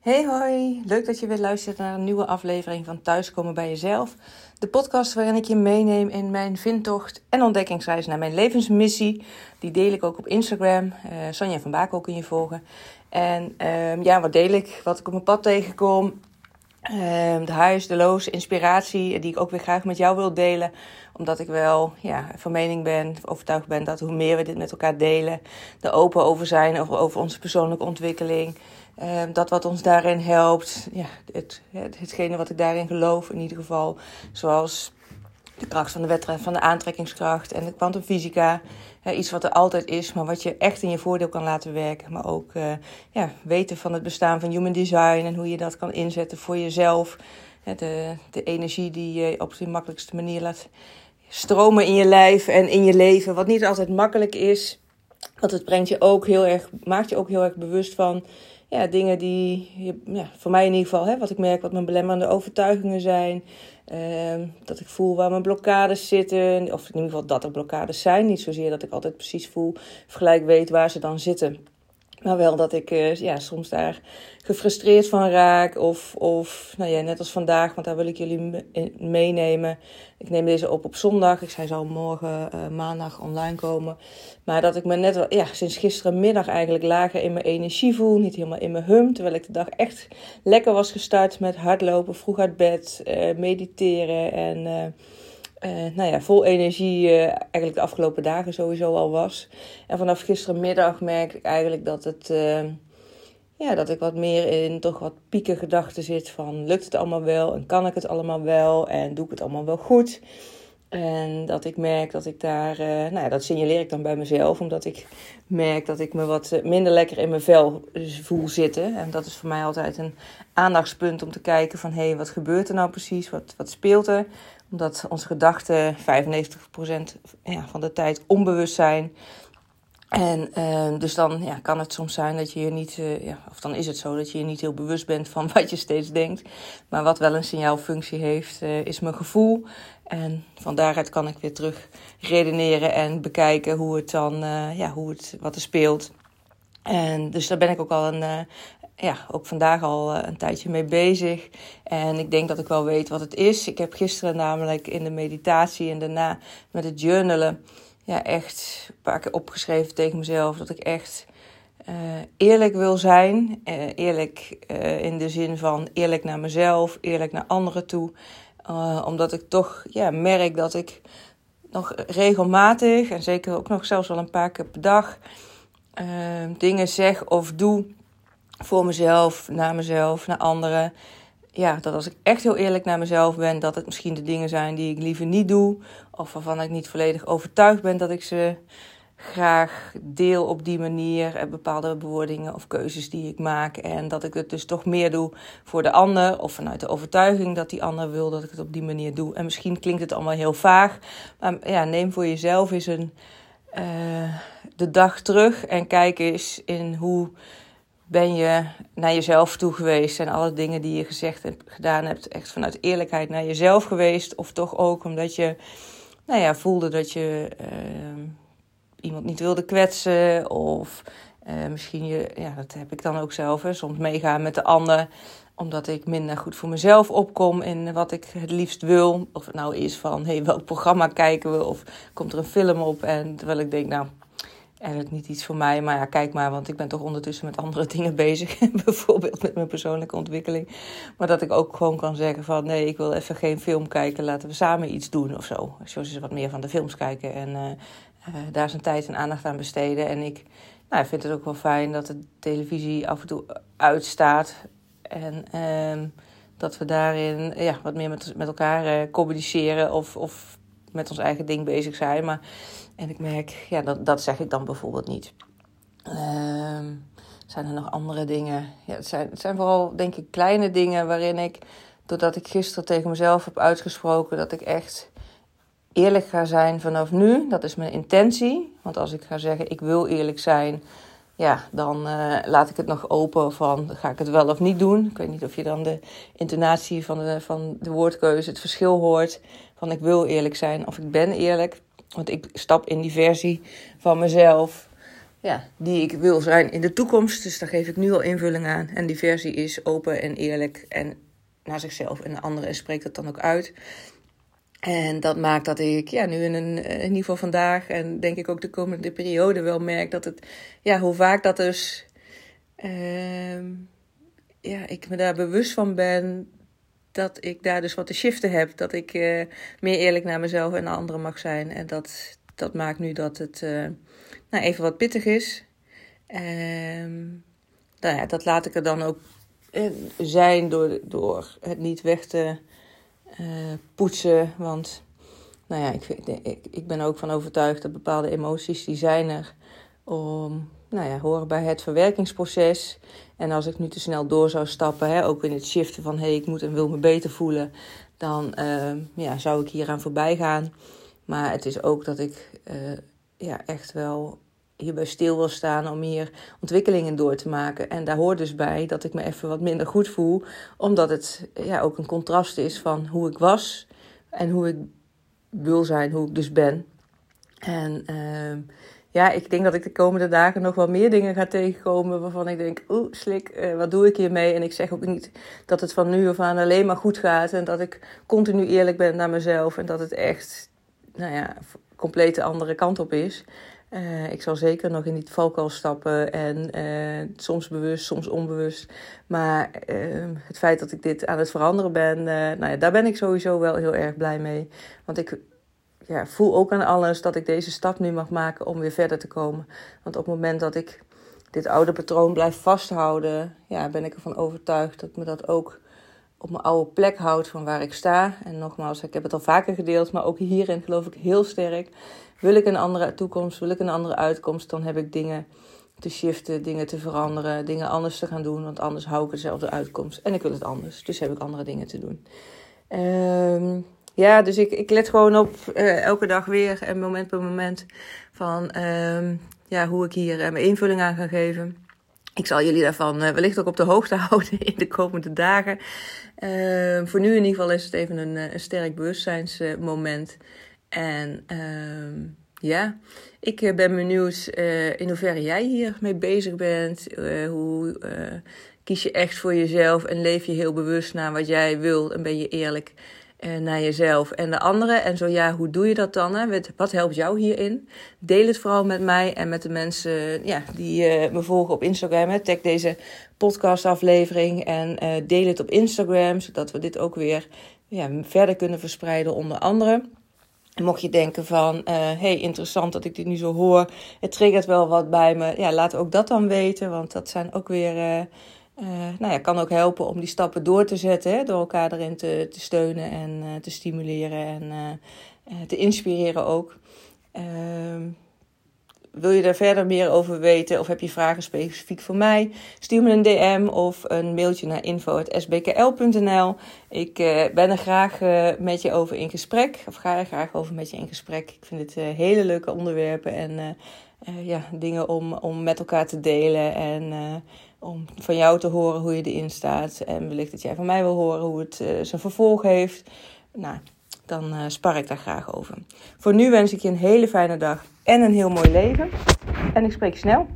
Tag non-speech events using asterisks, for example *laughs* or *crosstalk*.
Hey hoi, leuk dat je weer luistert naar een nieuwe aflevering van Thuiskomen bij Jezelf. De podcast waarin ik je meeneem in mijn vindtocht en ontdekkingsreis naar mijn levensmissie. Die deel ik ook op Instagram. Uh, Sonja van ook kun je volgen. En uh, ja, wat deel ik? Wat ik op mijn pad tegenkom. Uh, de huis, de loos, inspiratie die ik ook weer graag met jou wil delen. Omdat ik wel ja, van mening ben, overtuigd ben dat hoe meer we dit met elkaar delen, er open over zijn, over, over onze persoonlijke ontwikkeling. Ehm, dat wat ons daarin helpt, ja, het, het, hetgene wat ik daarin geloof in ieder geval. Zoals de kracht van de wedstrijd, van de aantrekkingskracht en de kwantumfysica. Iets wat er altijd is, maar wat je echt in je voordeel kan laten werken. Maar ook uh, ja, weten van het bestaan van human design en hoe je dat kan inzetten voor jezelf. de, de energie die je op de makkelijkste manier laat stromen in je lijf en in je leven. Wat niet altijd makkelijk is. Want het brengt je ook heel erg, maakt je ook heel erg bewust van ja, dingen die, ja, voor mij in ieder geval, hè, wat ik merk, wat mijn belemmerende overtuigingen zijn. Uh, dat ik voel waar mijn blokkades zitten. Of in ieder geval dat er blokkades zijn. Niet zozeer dat ik altijd precies voel, gelijk weet waar ze dan zitten. Maar wel dat ik uh, ja, soms daar gefrustreerd van raak. Of, of nou ja, net als vandaag, want daar wil ik jullie meenemen. Ik neem deze op op zondag. Ik zei zal morgen uh, maandag online komen. Maar dat ik me net ja, sinds gisterenmiddag eigenlijk lager in mijn energie voel. Niet helemaal in mijn hum. Terwijl ik de dag echt lekker was gestart met hardlopen, vroeg uit bed, uh, mediteren en nou ja, vol energie uh, eigenlijk de afgelopen dagen sowieso al was. En vanaf gisterenmiddag merk ik eigenlijk dat het... Uh, ja, dat ik wat meer in toch wat pieken gedachten zit van... lukt het allemaal wel en kan ik het allemaal wel en doe ik het allemaal wel goed... En dat ik merk dat ik daar, nou ja, dat signaleer ik dan bij mezelf, omdat ik merk dat ik me wat minder lekker in mijn vel voel zitten. En dat is voor mij altijd een aandachtspunt om te kijken van, hé, hey, wat gebeurt er nou precies? Wat, wat speelt er? Omdat onze gedachten 95% ja, van de tijd onbewust zijn. En uh, dus dan ja, kan het soms zijn dat je je niet, uh, ja, of dan is het zo dat je je niet heel bewust bent van *laughs* wat je steeds denkt. Maar wat wel een signaalfunctie heeft, uh, is mijn gevoel. En van daaruit kan ik weer terug redeneren en bekijken hoe het dan, ja, hoe het, wat er speelt. En dus daar ben ik ook al een, ja, ook vandaag al eh, een tijdje mee bezig. En ik denk dat ik wel weet wat het is. Ik heb gisteren namelijk in de meditatie en daarna met het journalen... Ja, echt een paar keer opgeschreven tegen mezelf dat ik echt uh, eerlijk wil zijn. Uh, eerlijk in de zin van eerlijk naar mezelf, eerlijk naar anderen toe. omdat ik toch ja, merk dat ik nog regelmatig, en zeker ook nog zelfs wel een paar keer per dag, dingen zeg of doe voor mezelf, naar mezelf, naar anderen. Ja, dat als ik echt heel eerlijk naar mezelf ben, dat het misschien de dingen zijn die ik liever niet doe. Of waarvan ik niet volledig overtuigd ben dat ik ze graag deel op die manier. Eh, bepaalde bewoordingen of keuzes die ik maak. En dat ik het dus toch meer doe voor de ander. Of vanuit de overtuiging dat die ander wil dat ik het op die manier doe. En misschien klinkt het allemaal heel vaag. Maar ja, neem voor jezelf eens een, uh, de dag terug en kijk eens in hoe ben je naar jezelf toe geweest? en alle dingen die je gezegd en gedaan hebt echt vanuit eerlijkheid naar jezelf geweest? Of toch ook omdat je nou ja, voelde dat je uh, iemand niet wilde kwetsen? Of uh, misschien je, ja, dat heb ik dan ook zelf, soms meegaan met de ander omdat ik minder goed voor mezelf opkom in wat ik het liefst wil. Of het nou is van, hey, welk programma kijken we? Of komt er een film op? En terwijl ik denk, nou, eigenlijk niet iets voor mij. Maar ja, kijk maar, want ik ben toch ondertussen met andere *laughs* dingen bezig. *laughs* Bijvoorbeeld met mijn persoonlijke ontwikkeling. Maar dat ik ook gewoon kan zeggen van nee, ik wil even geen film kijken. Laten we samen iets doen of zo. Zo is wat meer van de films kijken en uh, uh, daar zijn tijd en aandacht aan besteden. En ik nou, vind het ook wel fijn dat de televisie af en toe uitstaat. En uh, dat we daarin ja, wat meer met, met elkaar eh, communiceren of, of met ons eigen ding bezig zijn. Maar, en ik merk, ja, dat, dat zeg ik dan bijvoorbeeld niet. Uh, zijn er nog andere dingen? Ja, het, zijn, het zijn vooral, denk ik, kleine dingen waarin ik, doordat ik gisteren tegen mezelf heb uitgesproken dat ik echt eerlijk ga zijn vanaf nu. Dat is mijn intentie. Want als ik ga zeggen, ik wil eerlijk zijn, ja, dan uh, laat ik het nog open van ga ik het wel of niet doen. Ik weet niet of je dan de intonatie van de, van de woordkeuze, het verschil hoort van ik wil eerlijk zijn of ik ben eerlijk. Want ik stap in die versie van mezelf ja, die ik wil zijn in de toekomst. Dus daar geef ik nu al invulling aan. En die versie is open en eerlijk en naar zichzelf en de anderen en spreekt dat dan ook uit. En dat maakt dat ik ja, nu in, een, in ieder geval vandaag en denk ik ook de komende periode wel merk dat het, ja, hoe vaak dat dus, uh, ja, ik me daar bewust van ben dat ik daar dus wat te shiften heb. Dat ik uh, meer eerlijk naar mezelf en naar anderen mag zijn. En dat, dat maakt nu dat het uh, nou, even wat pittig is. Um, nou ja, dat laat ik er dan ook eh, zijn door, door het niet weg te uh, poetsen. Want nou ja, ik, ik, ik ben ook van overtuigd dat bepaalde emoties die zijn er om, nou ja, horen bij het verwerkingsproces. En als ik nu te snel door zou stappen, hè, ook in het shiften van hé, hey, ik moet en wil me beter voelen, dan uh, ja, zou ik hieraan voorbij gaan. Maar het is ook dat ik uh, ja, echt wel hierbij stil wil staan om hier ontwikkelingen door te maken. En daar hoort dus bij dat ik me even wat minder goed voel, omdat het ja, ook een contrast is van hoe ik was en hoe ik wil zijn, hoe ik dus ben. En uh, ja, ik denk dat ik de komende dagen nog wel meer dingen ga tegenkomen waarvan ik denk, oeh, slik, uh, wat doe ik hiermee? En ik zeg ook niet dat het van nu af aan alleen maar goed gaat en dat ik continu eerlijk ben naar mezelf en dat het echt, nou ja, compleet de andere kant op is. Uh, ik zal zeker nog in die valkuil stappen en uh, soms bewust, soms onbewust. Maar uh, het feit dat ik dit aan het veranderen ben, nou ja, daar ben ik sowieso wel heel erg blij mee. Want ik ja, voel ook aan alles dat ik deze stap nu mag maken om weer verder te komen. Want op het moment dat ik dit oude patroon blijf vasthouden, ja, ben ik ervan overtuigd dat me dat ook op mijn oude plek houdt van waar ik sta. En nogmaals, ik heb het al vaker gedeeld, maar ook hierin geloof ik heel sterk. Wil ik een andere toekomst, wil ik een andere uitkomst, dan heb ik dingen te shiften, dingen te veranderen, dingen anders te gaan doen. Want anders hou ik dezelfde uitkomst. En ik wil het anders, dus heb ik andere dingen te doen. Um, ja, dus ik, ik let gewoon op uh, elke dag weer en moment per moment van um, ja, hoe ik hier uh, mijn invulling aan ga geven. Ik zal jullie daarvan uh, wellicht ook op de hoogte *laughs* houden in de komende dagen. Uh, voor nu in ieder geval is het even een, een sterk bewustzijnsmoment. En uh, ja, ik ben benieuwd in hoeverre jij hiermee bezig bent. hoe kies je echt voor jezelf en leef je heel bewust naar wat jij wil en ben je eerlijk naar jezelf en de anderen. En zo ja, hoe doe je dat dan? Wat helpt jou hierin? Deel het vooral met mij en met de mensen ja, die uh, me volgen op Instagram. Hè. Tag deze podcastaflevering en uh, deel het op Instagram, zodat we dit ook weer ja, verder kunnen verspreiden onder anderen. Mocht je denken van, hey, interessant dat ik dit nu zo hoor, het triggert wel wat bij me. Ja, laat ook dat dan weten, want dat zijn ook weer uh, nou ja, kan ook helpen om die stappen door te zetten. Hè, door elkaar erin te, te steunen en uh, te stimuleren en uh, te inspireren ook. Ehm, wil je daar verder meer over weten of heb je vragen specifiek voor mij? Stuur me een DM of een mailtje naar info.sbkl.nl. Ik ben er graag met je over in gesprek. Of ga er graag over met je in gesprek. Ik vind het hele leuke onderwerpen en ja, dingen om, om met elkaar te delen. En om van jou te horen hoe je erin staat. En wellicht dat jij van mij wil horen hoe het uh, zijn vervolg heeft. Nou, dan spar ik daar graag over. Voor nu wens ik je een hele fijne dag en een heel mooi leven. En ik spreek snel.